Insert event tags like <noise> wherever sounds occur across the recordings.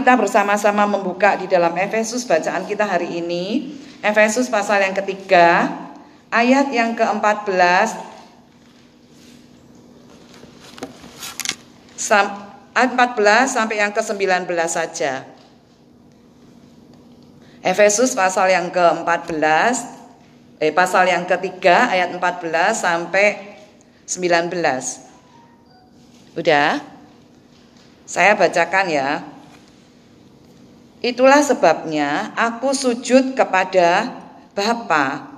kita bersama-sama membuka di dalam Efesus bacaan kita hari ini. Efesus pasal yang ketiga, ayat yang ke-14 ayat 14 sampai yang ke-19 saja. Efesus pasal yang ke-14 eh pasal yang ketiga ayat 14 sampai 19. Udah? Saya bacakan ya. Itulah sebabnya aku sujud kepada Bapa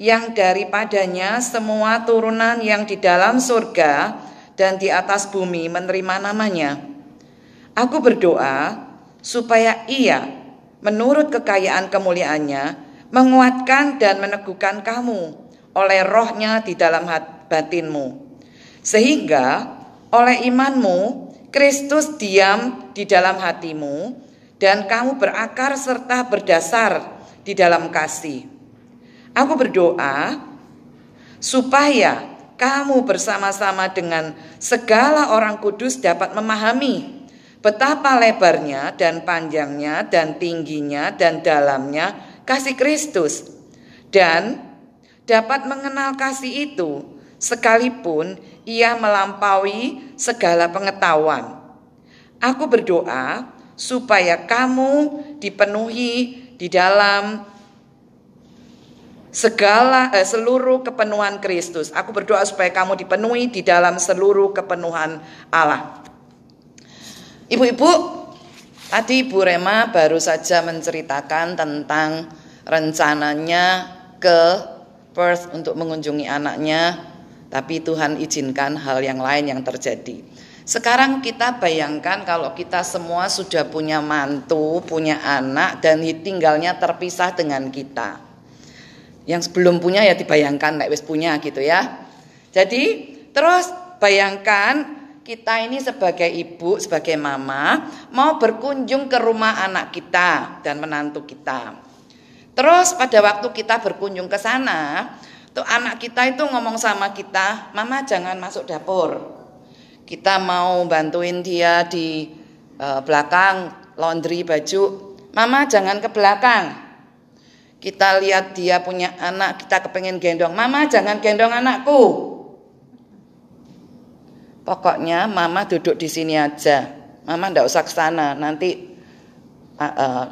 yang daripadanya semua turunan yang di dalam surga dan di atas bumi menerima namanya. Aku berdoa supaya ia menurut kekayaan kemuliaannya menguatkan dan meneguhkan kamu oleh rohnya di dalam batinmu. Sehingga oleh imanmu Kristus diam di dalam hatimu dan kamu berakar serta berdasar di dalam kasih. Aku berdoa supaya kamu bersama-sama dengan segala orang kudus dapat memahami betapa lebarnya dan panjangnya dan tingginya dan dalamnya kasih Kristus dan dapat mengenal kasih itu sekalipun ia melampaui segala pengetahuan. Aku berdoa supaya kamu dipenuhi di dalam segala eh, seluruh kepenuhan Kristus. Aku berdoa supaya kamu dipenuhi di dalam seluruh kepenuhan Allah. Ibu-ibu, tadi Ibu Rema baru saja menceritakan tentang rencananya ke Perth untuk mengunjungi anaknya, tapi Tuhan izinkan hal yang lain yang terjadi. Sekarang kita bayangkan kalau kita semua sudah punya mantu, punya anak dan tinggalnya terpisah dengan kita. Yang sebelum punya ya dibayangkan nek wis punya gitu ya. Jadi terus bayangkan kita ini sebagai ibu, sebagai mama mau berkunjung ke rumah anak kita dan menantu kita. Terus pada waktu kita berkunjung ke sana, tuh anak kita itu ngomong sama kita, "Mama jangan masuk dapur." Kita mau bantuin dia di uh, belakang laundry baju. "Mama jangan ke belakang." Kita lihat dia punya anak, kita kepengen gendong. Mama jangan gendong anakku. Pokoknya mama duduk di sini aja. Mama ndak usah ke sana. Nanti uh, uh,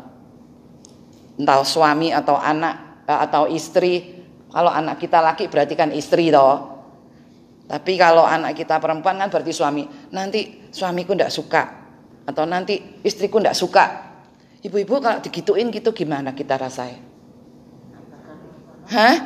entah suami atau anak uh, atau istri. Kalau anak kita laki berarti kan istri toh. Tapi kalau anak kita perempuan kan berarti suami. Nanti suamiku ndak suka atau nanti istriku ndak suka. Ibu-ibu kalau digituin gitu gimana kita rasain? Hah?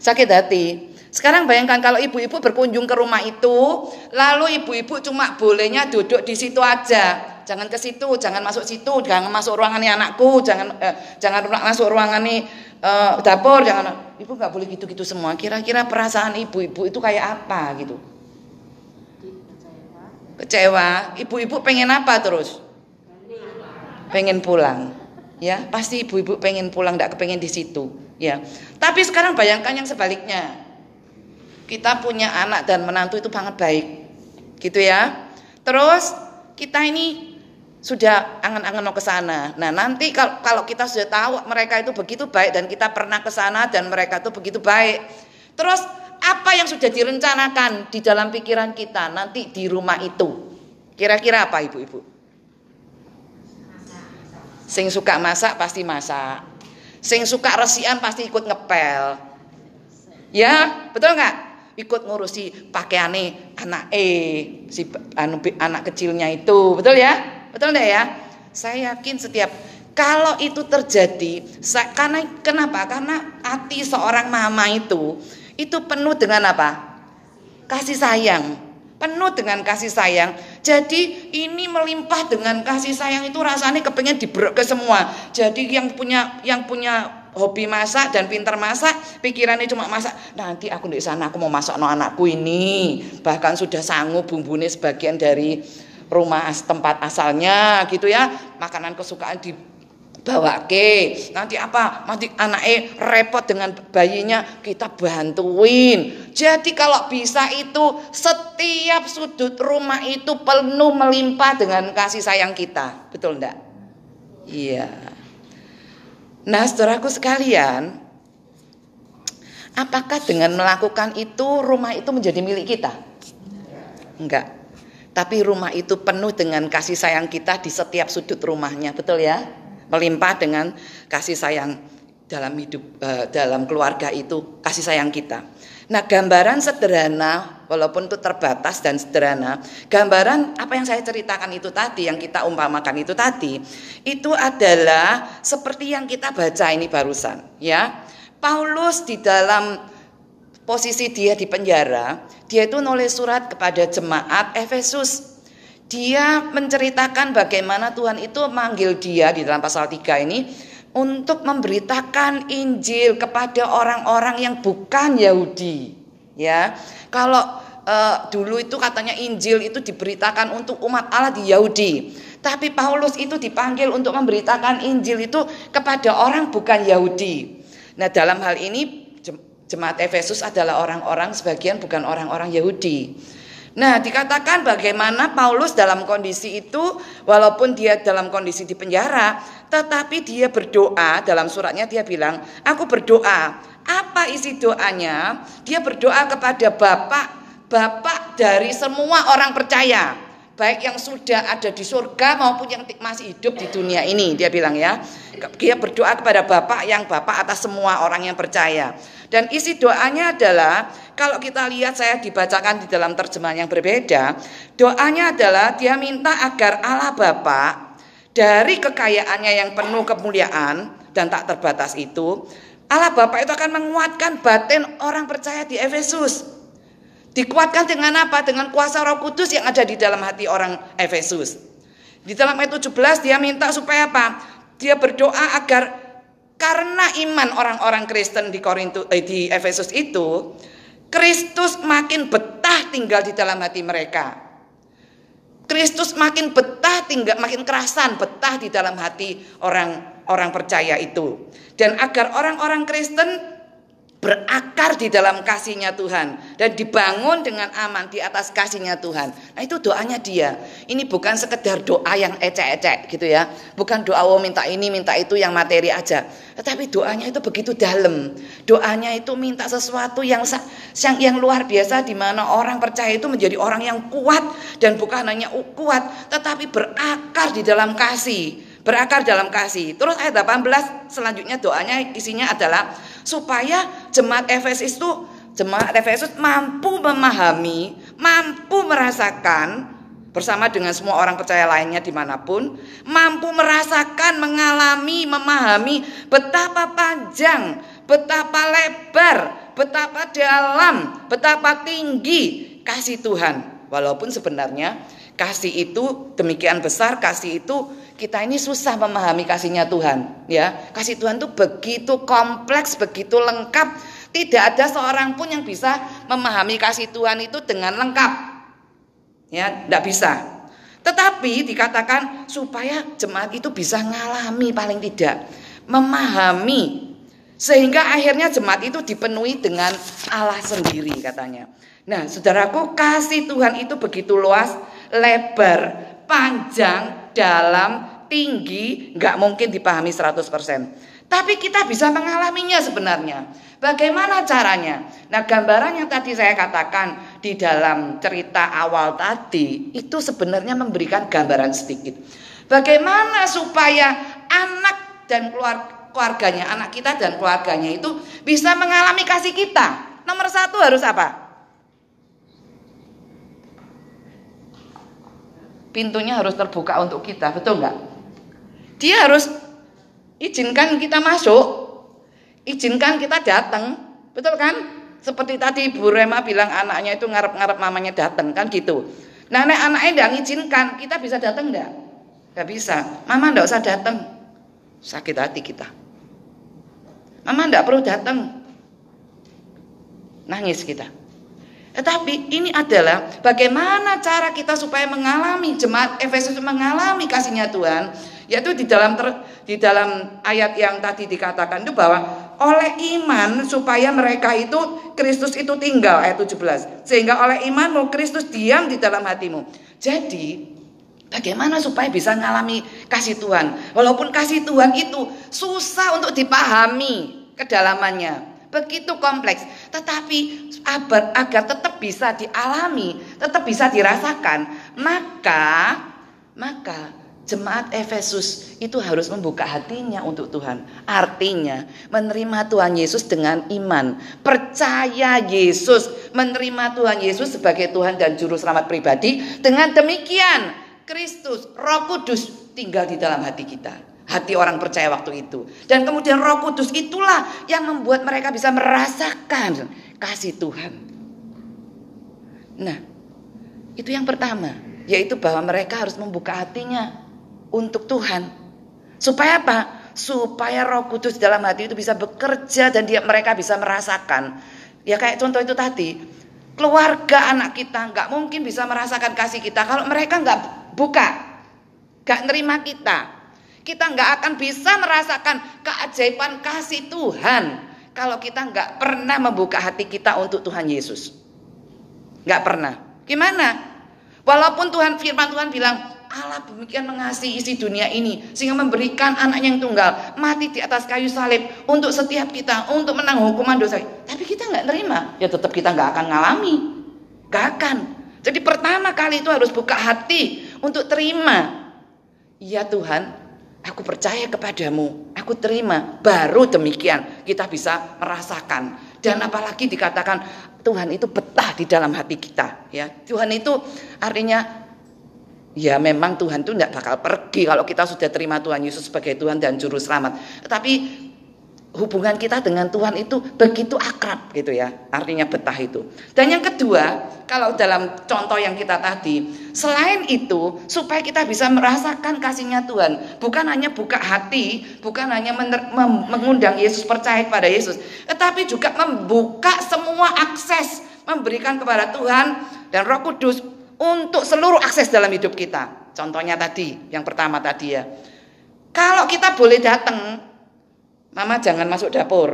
Sakit hati. Sekarang bayangkan kalau ibu-ibu berkunjung ke rumah itu, lalu ibu-ibu cuma bolehnya duduk di situ aja. Jangan ke situ, jangan masuk situ, jangan masuk ruangan ini anakku, jangan eh, jangan masuk ruangan eh, dapur, jangan. Ibu nggak boleh gitu-gitu semua. Kira-kira perasaan ibu-ibu itu kayak apa gitu? Kecewa. Ibu-ibu pengen apa terus? Pengen pulang ya pasti ibu-ibu pengen pulang tidak kepengen di situ ya tapi sekarang bayangkan yang sebaliknya kita punya anak dan menantu itu sangat baik gitu ya terus kita ini sudah angan-angan mau ke sana nah nanti kalau kita sudah tahu mereka itu begitu baik dan kita pernah ke sana dan mereka itu begitu baik terus apa yang sudah direncanakan di dalam pikiran kita nanti di rumah itu kira-kira apa ibu-ibu Sing suka masak pasti masak. Sing suka resian pasti ikut ngepel. Ya, betul nggak? Ikut ngurusi pakaiane anak E, si anu, anak kecilnya itu, betul ya? Betul enggak ya? Saya yakin setiap kalau itu terjadi, saya, karena kenapa? Karena hati seorang mama itu itu penuh dengan apa? Kasih sayang penuh dengan kasih sayang. Jadi ini melimpah dengan kasih sayang itu rasanya kepengen diberok ke semua. Jadi yang punya yang punya hobi masak dan pintar masak, pikirannya cuma masak. Nanti aku di sana aku mau masak no anakku ini. Bahkan sudah sanggup bumbunya sebagian dari rumah tempat asalnya gitu ya. Makanan kesukaan di bawa ke nanti apa? Nanti anaknya repot dengan bayinya kita bantuin. Jadi kalau bisa itu setiap sudut rumah itu penuh melimpah dengan kasih sayang kita. Betul enggak iya. Nah saudaraku sekalian apakah dengan melakukan itu rumah itu menjadi milik kita? Enggak tapi rumah itu penuh dengan kasih sayang kita di setiap sudut rumahnya betul ya melimpah dengan kasih sayang dalam hidup uh, dalam keluarga itu kasih sayang kita. Nah, gambaran sederhana walaupun itu terbatas dan sederhana, gambaran apa yang saya ceritakan itu tadi yang kita umpamakan itu tadi itu adalah seperti yang kita baca ini barusan, ya. Paulus di dalam posisi dia di penjara, dia itu nulis surat kepada jemaat Efesus dia menceritakan bagaimana Tuhan itu manggil dia di dalam pasal 3 ini untuk memberitakan Injil kepada orang-orang yang bukan Yahudi. Ya. Kalau uh, dulu itu katanya Injil itu diberitakan untuk umat Allah di Yahudi. Tapi Paulus itu dipanggil untuk memberitakan Injil itu kepada orang bukan Yahudi. Nah, dalam hal ini jemaat Efesus adalah orang-orang sebagian bukan orang-orang Yahudi. Nah, dikatakan bagaimana Paulus dalam kondisi itu, walaupun dia dalam kondisi di penjara, tetapi dia berdoa. Dalam suratnya dia bilang, "Aku berdoa." Apa isi doanya? Dia berdoa kepada Bapak, Bapak dari semua orang percaya, baik yang sudah ada di surga maupun yang masih hidup di dunia ini. Dia bilang ya, dia berdoa kepada Bapak yang Bapak atas semua orang yang percaya. Dan isi doanya adalah kalau kita lihat saya dibacakan di dalam terjemahan yang berbeda, doanya adalah dia minta agar Allah Bapa dari kekayaannya yang penuh kemuliaan dan tak terbatas itu, Allah Bapa itu akan menguatkan batin orang percaya di Efesus. Dikuatkan dengan apa? Dengan kuasa Roh Kudus yang ada di dalam hati orang Efesus. Di dalam ayat 17 dia minta supaya apa? Dia berdoa agar karena iman orang-orang Kristen di Korintus eh, di Efesus itu, Kristus makin betah tinggal di dalam hati mereka. Kristus makin betah tinggal makin kerasan betah di dalam hati orang-orang percaya itu. Dan agar orang-orang Kristen berakar di dalam kasihnya Tuhan dan dibangun dengan aman di atas kasihnya Tuhan. Nah itu doanya dia. Ini bukan sekedar doa yang ecek-ecek gitu ya. Bukan doa oh minta ini minta itu yang materi aja. Tetapi doanya itu begitu dalam. Doanya itu minta sesuatu yang yang yang luar biasa di mana orang percaya itu menjadi orang yang kuat dan bukan hanya kuat tetapi berakar di dalam kasih berakar dalam kasih. Terus ayat 18 selanjutnya doanya isinya adalah supaya jemaat Efesus itu jemaat Efesus mampu memahami, mampu merasakan bersama dengan semua orang percaya lainnya di mana pun, mampu merasakan, mengalami, memahami betapa panjang, betapa lebar, betapa dalam, betapa tinggi kasih Tuhan. Walaupun sebenarnya kasih itu demikian besar, kasih itu kita ini susah memahami kasihnya Tuhan ya. Kasih Tuhan itu begitu kompleks begitu lengkap. Tidak ada seorang pun yang bisa memahami kasih Tuhan itu dengan lengkap. Ya tidak bisa. Tetapi dikatakan supaya jemaat itu bisa mengalami paling tidak. Memahami. Sehingga akhirnya jemaat itu dipenuhi dengan Allah sendiri katanya. Nah saudaraku kasih Tuhan itu begitu luas lebar panjang, dalam, tinggi, nggak mungkin dipahami 100%. Tapi kita bisa mengalaminya sebenarnya. Bagaimana caranya? Nah, gambaran yang tadi saya katakan di dalam cerita awal tadi itu sebenarnya memberikan gambaran sedikit. Bagaimana supaya anak dan keluarganya, anak kita dan keluarganya itu bisa mengalami kasih kita. Nomor satu harus apa? Pintunya harus terbuka untuk kita, betul nggak? Dia harus izinkan kita masuk, izinkan kita datang, betul kan? Seperti tadi Bu Rema bilang anaknya itu ngarep-ngarep mamanya datang kan gitu. Nah, nek anaknya tidak izinkan, kita bisa datang enggak? Enggak bisa. Mama enggak usah datang. Sakit hati kita. Mama enggak perlu datang. Nangis kita. Tetapi ini adalah bagaimana cara kita supaya mengalami jemaat Efesus mengalami kasihnya Tuhan, yaitu di dalam ter, di dalam ayat yang tadi dikatakan itu bahwa oleh iman supaya mereka itu Kristus itu tinggal ayat 17. Sehingga oleh imanmu Kristus diam di dalam hatimu. Jadi Bagaimana supaya bisa mengalami kasih Tuhan? Walaupun kasih Tuhan itu susah untuk dipahami kedalamannya begitu kompleks. Tetapi agar, agar tetap bisa dialami, tetap bisa dirasakan, maka maka jemaat Efesus itu harus membuka hatinya untuk Tuhan. Artinya menerima Tuhan Yesus dengan iman, percaya Yesus, menerima Tuhan Yesus sebagai Tuhan dan juru selamat pribadi. Dengan demikian Kristus, Roh Kudus tinggal di dalam hati kita hati orang percaya waktu itu. Dan kemudian Roh Kudus itulah yang membuat mereka bisa merasakan kasih Tuhan. Nah, itu yang pertama, yaitu bahwa mereka harus membuka hatinya untuk Tuhan. Supaya apa? Supaya Roh Kudus dalam hati itu bisa bekerja dan dia mereka bisa merasakan. Ya kayak contoh itu tadi, keluarga anak kita nggak mungkin bisa merasakan kasih kita kalau mereka nggak buka, nggak nerima kita, kita nggak akan bisa merasakan keajaiban kasih Tuhan kalau kita nggak pernah membuka hati kita untuk Tuhan Yesus. Nggak pernah. Gimana? Walaupun Tuhan firman Tuhan bilang Allah demikian mengasihi isi dunia ini sehingga memberikan anaknya yang tunggal mati di atas kayu salib untuk setiap kita untuk menang hukuman dosa. Tapi kita nggak nerima, ya tetap kita nggak akan ngalami, nggak akan. Jadi pertama kali itu harus buka hati untuk terima. Ya Tuhan, Aku percaya kepadamu, aku terima. Baru demikian kita bisa merasakan. Dan apalagi dikatakan Tuhan itu betah di dalam hati kita. Ya, Tuhan itu artinya ya memang Tuhan itu tidak bakal pergi kalau kita sudah terima Tuhan Yesus sebagai Tuhan dan Juru Selamat. Tetapi hubungan kita dengan Tuhan itu begitu akrab gitu ya. Artinya betah itu. Dan yang kedua, kalau dalam contoh yang kita tadi, selain itu supaya kita bisa merasakan kasihnya Tuhan, bukan hanya buka hati, bukan hanya mengundang Yesus percaya kepada Yesus, tetapi juga membuka semua akses memberikan kepada Tuhan dan Roh Kudus untuk seluruh akses dalam hidup kita. Contohnya tadi, yang pertama tadi ya. Kalau kita boleh datang Mama jangan masuk dapur.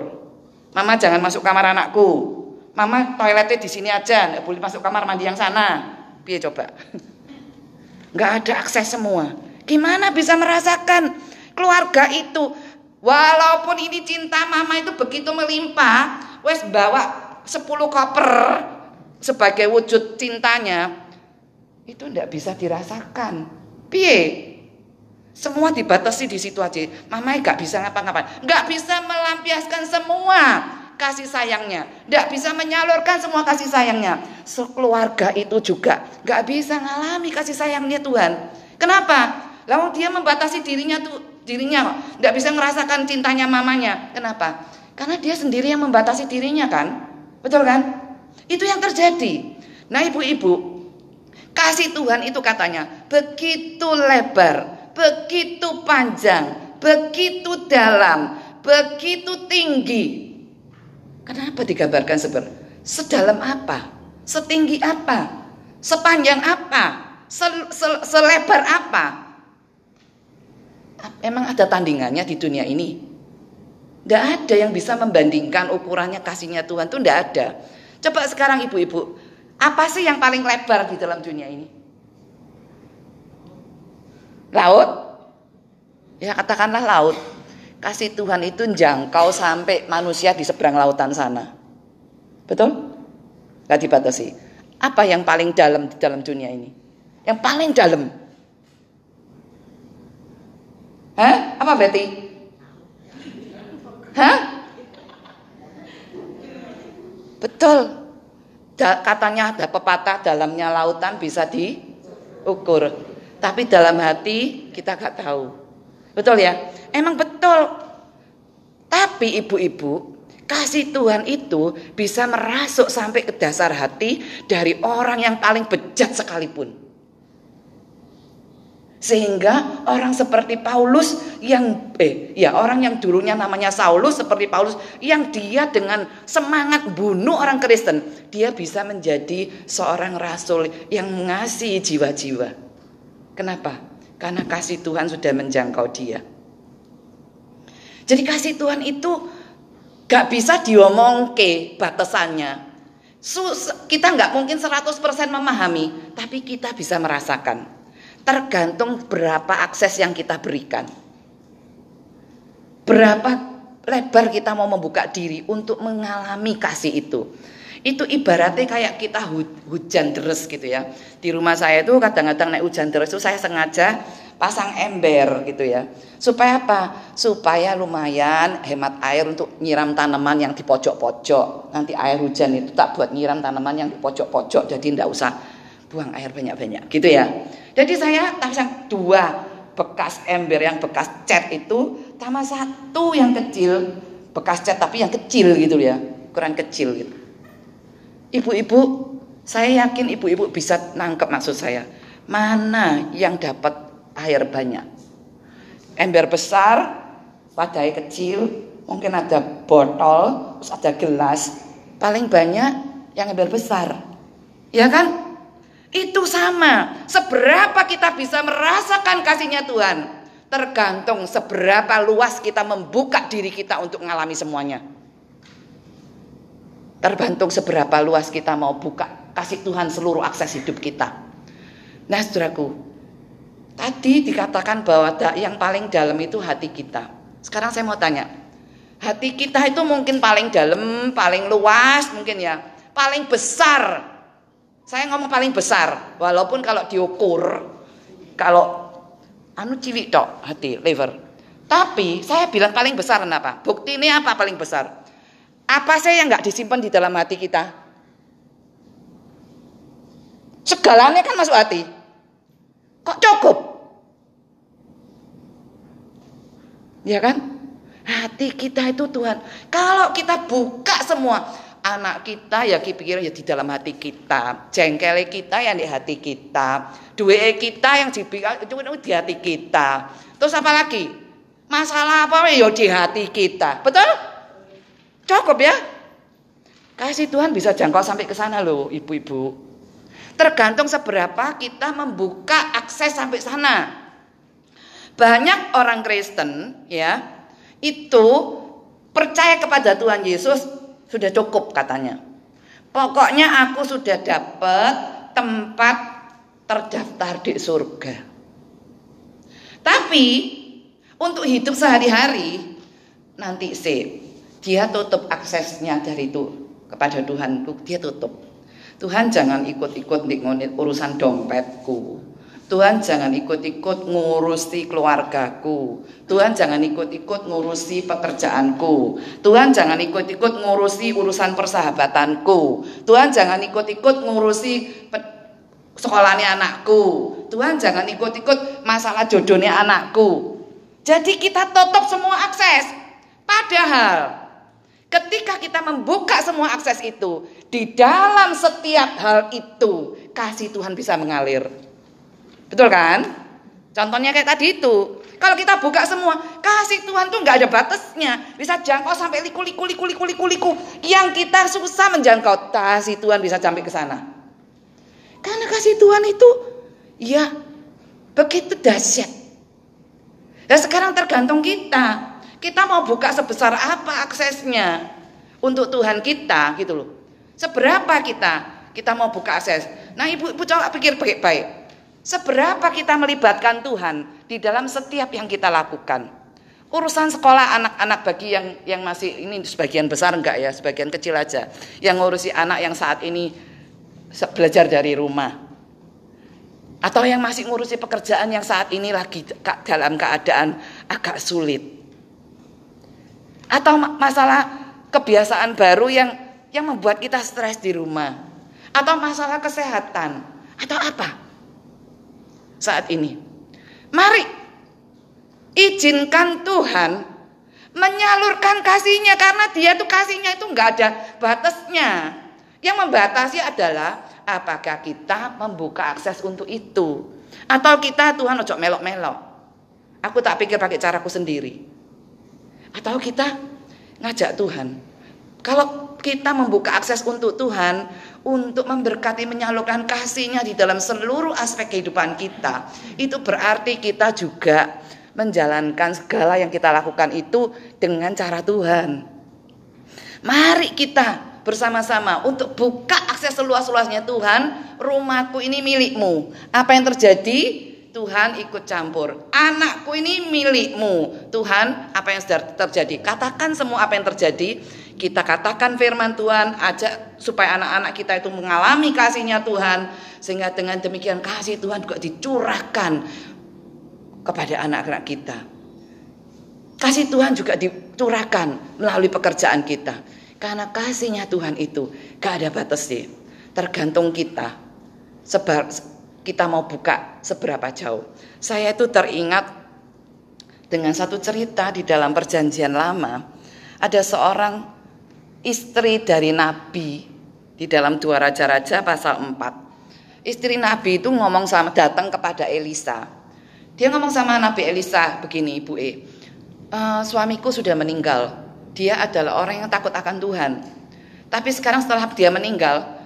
Mama jangan masuk kamar anakku. Mama toiletnya di sini aja, nggak boleh masuk kamar mandi yang sana. Biar coba. <laughs> Nggak ada akses semua. Gimana bisa merasakan keluarga itu? Walaupun ini cinta mama itu begitu melimpah, wes bawa 10 koper sebagai wujud cintanya, itu ndak bisa dirasakan. Piye? Semua dibatasi di situ aja. Mama gak bisa ngapa-ngapain. Gak bisa melampiaskan semua kasih sayangnya. Gak bisa menyalurkan semua kasih sayangnya. Sekeluarga itu juga gak bisa ngalami kasih sayangnya Tuhan. Kenapa? Lalu dia membatasi dirinya tuh dirinya Gak bisa merasakan cintanya mamanya. Kenapa? Karena dia sendiri yang membatasi dirinya kan. Betul kan? Itu yang terjadi. Nah ibu-ibu, kasih Tuhan itu katanya begitu lebar, begitu panjang, begitu dalam, begitu tinggi. Kenapa digambarkan seperti sedalam apa? Setinggi apa? Sepanjang apa? Se -se Selebar apa? Emang ada tandingannya di dunia ini? Tidak ada yang bisa membandingkan ukurannya kasihnya Tuhan itu tidak ada. Coba sekarang ibu-ibu, apa sih yang paling lebar di dalam dunia ini? Laut? Ya katakanlah laut. Kasih Tuhan itu jangkau sampai manusia di seberang lautan sana. Betul? Gak dibatasi. Apa yang paling dalam di dalam dunia ini? Yang paling dalam. Hah? Apa Betty? Hah? Betul. Katanya ada pepatah dalamnya lautan bisa diukur. Tapi dalam hati kita gak tahu. Betul ya? Emang betul. Tapi ibu-ibu, kasih Tuhan itu bisa merasuk sampai ke dasar hati dari orang yang paling bejat sekalipun. Sehingga orang seperti Paulus yang eh ya orang yang dulunya namanya Saulus seperti Paulus yang dia dengan semangat bunuh orang Kristen, dia bisa menjadi seorang rasul yang mengasihi jiwa-jiwa. Kenapa? Karena kasih Tuhan sudah menjangkau dia. Jadi kasih Tuhan itu gak bisa diomong ke batasannya. Kita nggak mungkin 100% memahami, tapi kita bisa merasakan. Tergantung berapa akses yang kita berikan. Berapa lebar kita mau membuka diri untuk mengalami kasih itu. Itu ibaratnya kayak kita hujan deras gitu ya. Di rumah saya itu kadang-kadang naik hujan deras itu saya sengaja pasang ember gitu ya. Supaya apa? Supaya lumayan hemat air untuk nyiram tanaman yang di pojok-pojok. Nanti air hujan itu tak buat nyiram tanaman yang di pojok-pojok. Jadi tidak usah buang air banyak-banyak gitu ya. Jadi saya pasang dua bekas ember yang bekas cat itu sama satu yang kecil bekas cat tapi yang kecil gitu ya ukuran kecil gitu. Ibu-ibu, saya yakin ibu-ibu bisa nangkep maksud saya. Mana yang dapat air banyak? Ember besar, wadahnya kecil, mungkin ada botol, terus ada gelas. Paling banyak yang ember besar. Ya kan? Itu sama. Seberapa kita bisa merasakan kasihnya Tuhan. Tergantung seberapa luas kita membuka diri kita untuk mengalami semuanya. Tergantung seberapa luas kita mau buka kasih Tuhan seluruh akses hidup kita. Nah saudaraku, tadi dikatakan bahwa yang paling dalam itu hati kita. Sekarang saya mau tanya, hati kita itu mungkin paling dalam, paling luas mungkin ya, paling besar saya ngomong paling besar, walaupun kalau diukur, kalau anu cilik tok hati liver. Tapi saya bilang paling besar kenapa? Bukti ini apa paling besar? Apa saya yang nggak disimpan di dalam hati kita? Segalanya kan masuk hati. Kok cukup? Ya kan? Hati kita itu Tuhan. Kalau kita buka semua, anak kita ya pikir ya di dalam hati kita, jengkel kita yang di hati kita, duit kita yang itu di hati kita. Terus apa lagi? Masalah apa ya di hati kita. Betul? Cukup ya? Kasih Tuhan bisa jangkau sampai ke sana loh, ibu-ibu. Tergantung seberapa kita membuka akses sampai sana. Banyak orang Kristen ya, itu percaya kepada Tuhan Yesus sudah cukup katanya. Pokoknya aku sudah dapat tempat terdaftar di surga. Tapi untuk hidup sehari-hari nanti sih dia tutup aksesnya dari itu kepada Tuhan dia tutup. Tuhan jangan ikut-ikut di urusan dompetku. Tuhan jangan ikut-ikut ngurusi keluargaku. Tuhan jangan ikut-ikut ngurusi pekerjaanku. Tuhan jangan ikut-ikut ngurusi urusan persahabatanku. Tuhan jangan ikut-ikut ngurusi sekolahnya anakku. Tuhan jangan ikut-ikut masalah jodohnya anakku. Jadi kita tutup semua akses. Padahal ketika kita membuka semua akses itu, di dalam setiap hal itu kasih Tuhan bisa mengalir. Betul kan? Contohnya kayak tadi itu. Kalau kita buka semua, kasih Tuhan tuh nggak ada batasnya. Bisa jangkau sampai liku liku liku liku liku liku. Yang kita susah menjangkau, kasih Tuhan bisa sampai ke sana. Karena kasih Tuhan itu ya begitu dahsyat. Dan sekarang tergantung kita. Kita mau buka sebesar apa aksesnya untuk Tuhan kita gitu loh. Seberapa kita kita mau buka akses. Nah ibu-ibu coba pikir baik-baik. Seberapa kita melibatkan Tuhan di dalam setiap yang kita lakukan. Urusan sekolah anak-anak bagi yang yang masih ini sebagian besar enggak ya, sebagian kecil aja. Yang ngurusi anak yang saat ini belajar dari rumah. Atau yang masih ngurusi pekerjaan yang saat ini lagi dalam keadaan agak sulit. Atau masalah kebiasaan baru yang yang membuat kita stres di rumah. Atau masalah kesehatan. Atau apa? saat ini. Mari izinkan Tuhan menyalurkan kasihnya karena dia tuh kasihnya itu nggak ada batasnya. Yang membatasi adalah apakah kita membuka akses untuk itu. Atau kita Tuhan ojo melok-melok. Aku tak pikir pakai caraku sendiri. Atau kita ngajak Tuhan. Kalau kita membuka akses untuk Tuhan, untuk memberkati menyalurkan kasihnya di dalam seluruh aspek kehidupan kita, itu berarti kita juga menjalankan segala yang kita lakukan itu dengan cara Tuhan. Mari kita bersama-sama untuk buka akses seluas-luasnya Tuhan, rumahku ini milikmu. Apa yang terjadi? Tuhan ikut campur. Anakku ini milikmu. Tuhan, apa yang sudah terjadi? Katakan semua apa yang terjadi. Kita katakan firman Tuhan, ajak supaya anak-anak kita itu mengalami kasihnya Tuhan. Sehingga dengan demikian kasih Tuhan juga dicurahkan kepada anak-anak kita. Kasih Tuhan juga dicurahkan melalui pekerjaan kita. Karena kasihnya Tuhan itu gak ada batasnya. Tergantung kita. Sebar, kita mau buka seberapa jauh. Saya itu teringat dengan satu cerita di dalam perjanjian lama. Ada seorang istri dari Nabi di dalam dua Raja-Raja pasal 4. Istri Nabi itu ngomong sama datang kepada Elisa. Dia ngomong sama Nabi Elisa begini Ibu E. e suamiku sudah meninggal. Dia adalah orang yang takut akan Tuhan. Tapi sekarang setelah dia meninggal,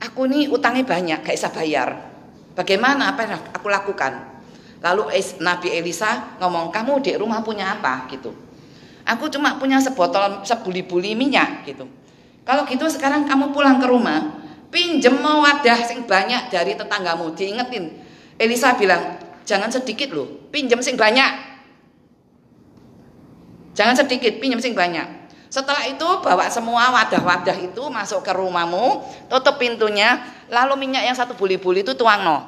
aku nih utangnya banyak, gak bisa bayar. Bagaimana apa yang aku lakukan? Lalu Nabi Elisa ngomong, kamu di rumah punya apa? gitu. Aku cuma punya sebotol sebuli-buli minyak gitu. Kalau gitu sekarang kamu pulang ke rumah, pinjem wadah sing banyak dari tetanggamu. Diingetin. Elisa bilang, jangan sedikit loh, pinjem sing banyak. Jangan sedikit, pinjem sing banyak. Setelah itu bawa semua wadah-wadah itu masuk ke rumahmu, tutup pintunya, lalu minyak yang satu buli-buli itu tuang no.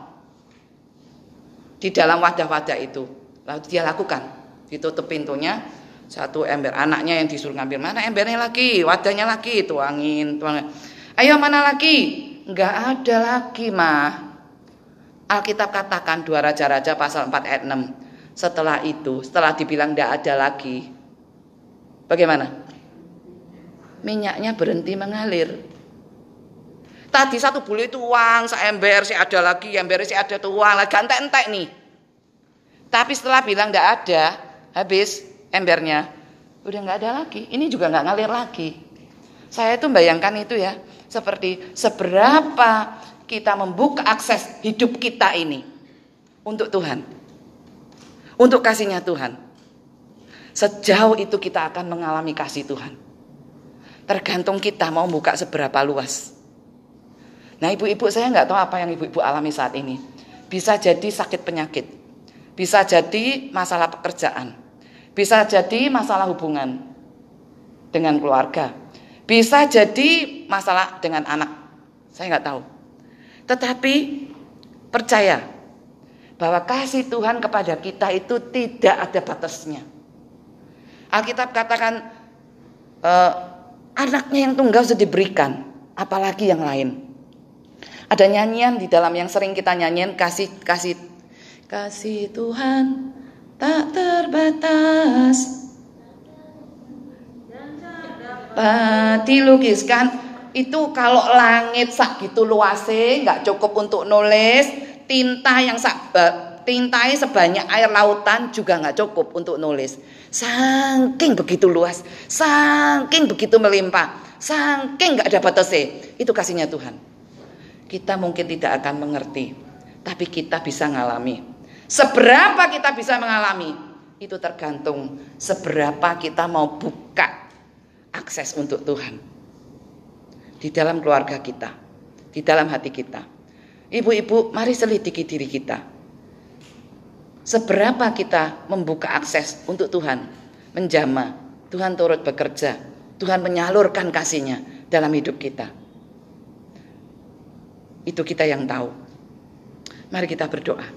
Di dalam wadah-wadah itu. Lalu dia lakukan, ditutup pintunya, satu ember anaknya yang disuruh ngambil mana embernya lagi, wadahnya lagi, tuangin, tuangin. Ayo mana lagi? Enggak ada lagi mah. Alkitab katakan dua raja-raja pasal 4 ayat 6. Setelah itu, setelah dibilang enggak ada lagi. Bagaimana? Minyaknya berhenti mengalir. Tadi satu bulu itu uang, seember sih ada lagi, ember sih ada tuh uang, lagi entek-entek nih. Tapi setelah bilang nggak ada, habis embernya, udah nggak ada lagi. Ini juga nggak ngalir lagi. Saya itu bayangkan itu ya, seperti seberapa kita membuka akses hidup kita ini untuk Tuhan. Untuk kasihnya Tuhan. Sejauh itu kita akan mengalami kasih Tuhan. Tergantung kita mau buka seberapa luas. Nah ibu-ibu saya nggak tahu apa yang ibu-ibu alami saat ini. Bisa jadi sakit penyakit. Bisa jadi masalah pekerjaan. Bisa jadi masalah hubungan dengan keluarga. Bisa jadi masalah dengan anak. Saya nggak tahu. Tetapi percaya bahwa kasih Tuhan kepada kita itu tidak ada batasnya. Alkitab katakan uh, Anaknya yang tunggal sudah diberikan, apalagi yang lain. Ada nyanyian di dalam yang sering kita nyanyian kasih kasih kasih Tuhan tak terbatas. Dilukiskan itu kalau langit sak gitu luasnya nggak cukup untuk nulis tinta yang sak tintai sebanyak air lautan juga nggak cukup untuk nulis. Saking begitu luas, saking begitu melimpah, saking nggak ada batasnya. Itu kasihnya Tuhan. Kita mungkin tidak akan mengerti, tapi kita bisa mengalami. Seberapa kita bisa mengalami, itu tergantung seberapa kita mau buka akses untuk Tuhan. Di dalam keluarga kita, di dalam hati kita. Ibu-ibu, mari selidiki diri kita Seberapa kita membuka akses untuk Tuhan, menjama, Tuhan turut bekerja, Tuhan menyalurkan kasihnya dalam hidup kita. Itu kita yang tahu. Mari kita berdoa.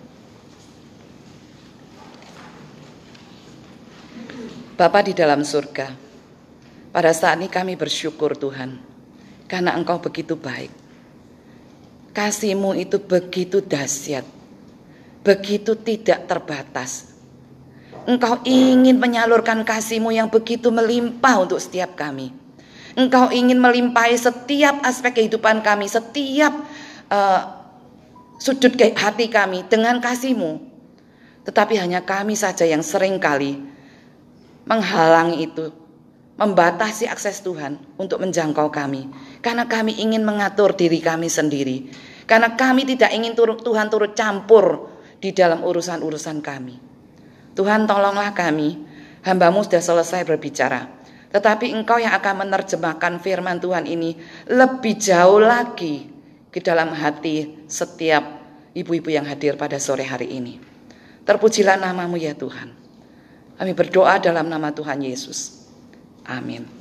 Bapa di dalam surga, pada saat ini kami bersyukur Tuhan, karena Engkau begitu baik. Kasihmu itu begitu dahsyat begitu tidak terbatas. Engkau ingin menyalurkan kasihmu yang begitu melimpah untuk setiap kami. Engkau ingin melimpahi setiap aspek kehidupan kami, setiap uh, sudut hati kami dengan kasih-Mu. Tetapi hanya kami saja yang sering kali menghalangi itu, membatasi akses Tuhan untuk menjangkau kami. Karena kami ingin mengatur diri kami sendiri. Karena kami tidak ingin turut, Tuhan turut campur di dalam urusan-urusan kami. Tuhan tolonglah kami, hambamu sudah selesai berbicara. Tetapi engkau yang akan menerjemahkan firman Tuhan ini lebih jauh lagi ke dalam hati setiap ibu-ibu yang hadir pada sore hari ini. Terpujilah namamu ya Tuhan. Kami berdoa dalam nama Tuhan Yesus. Amin.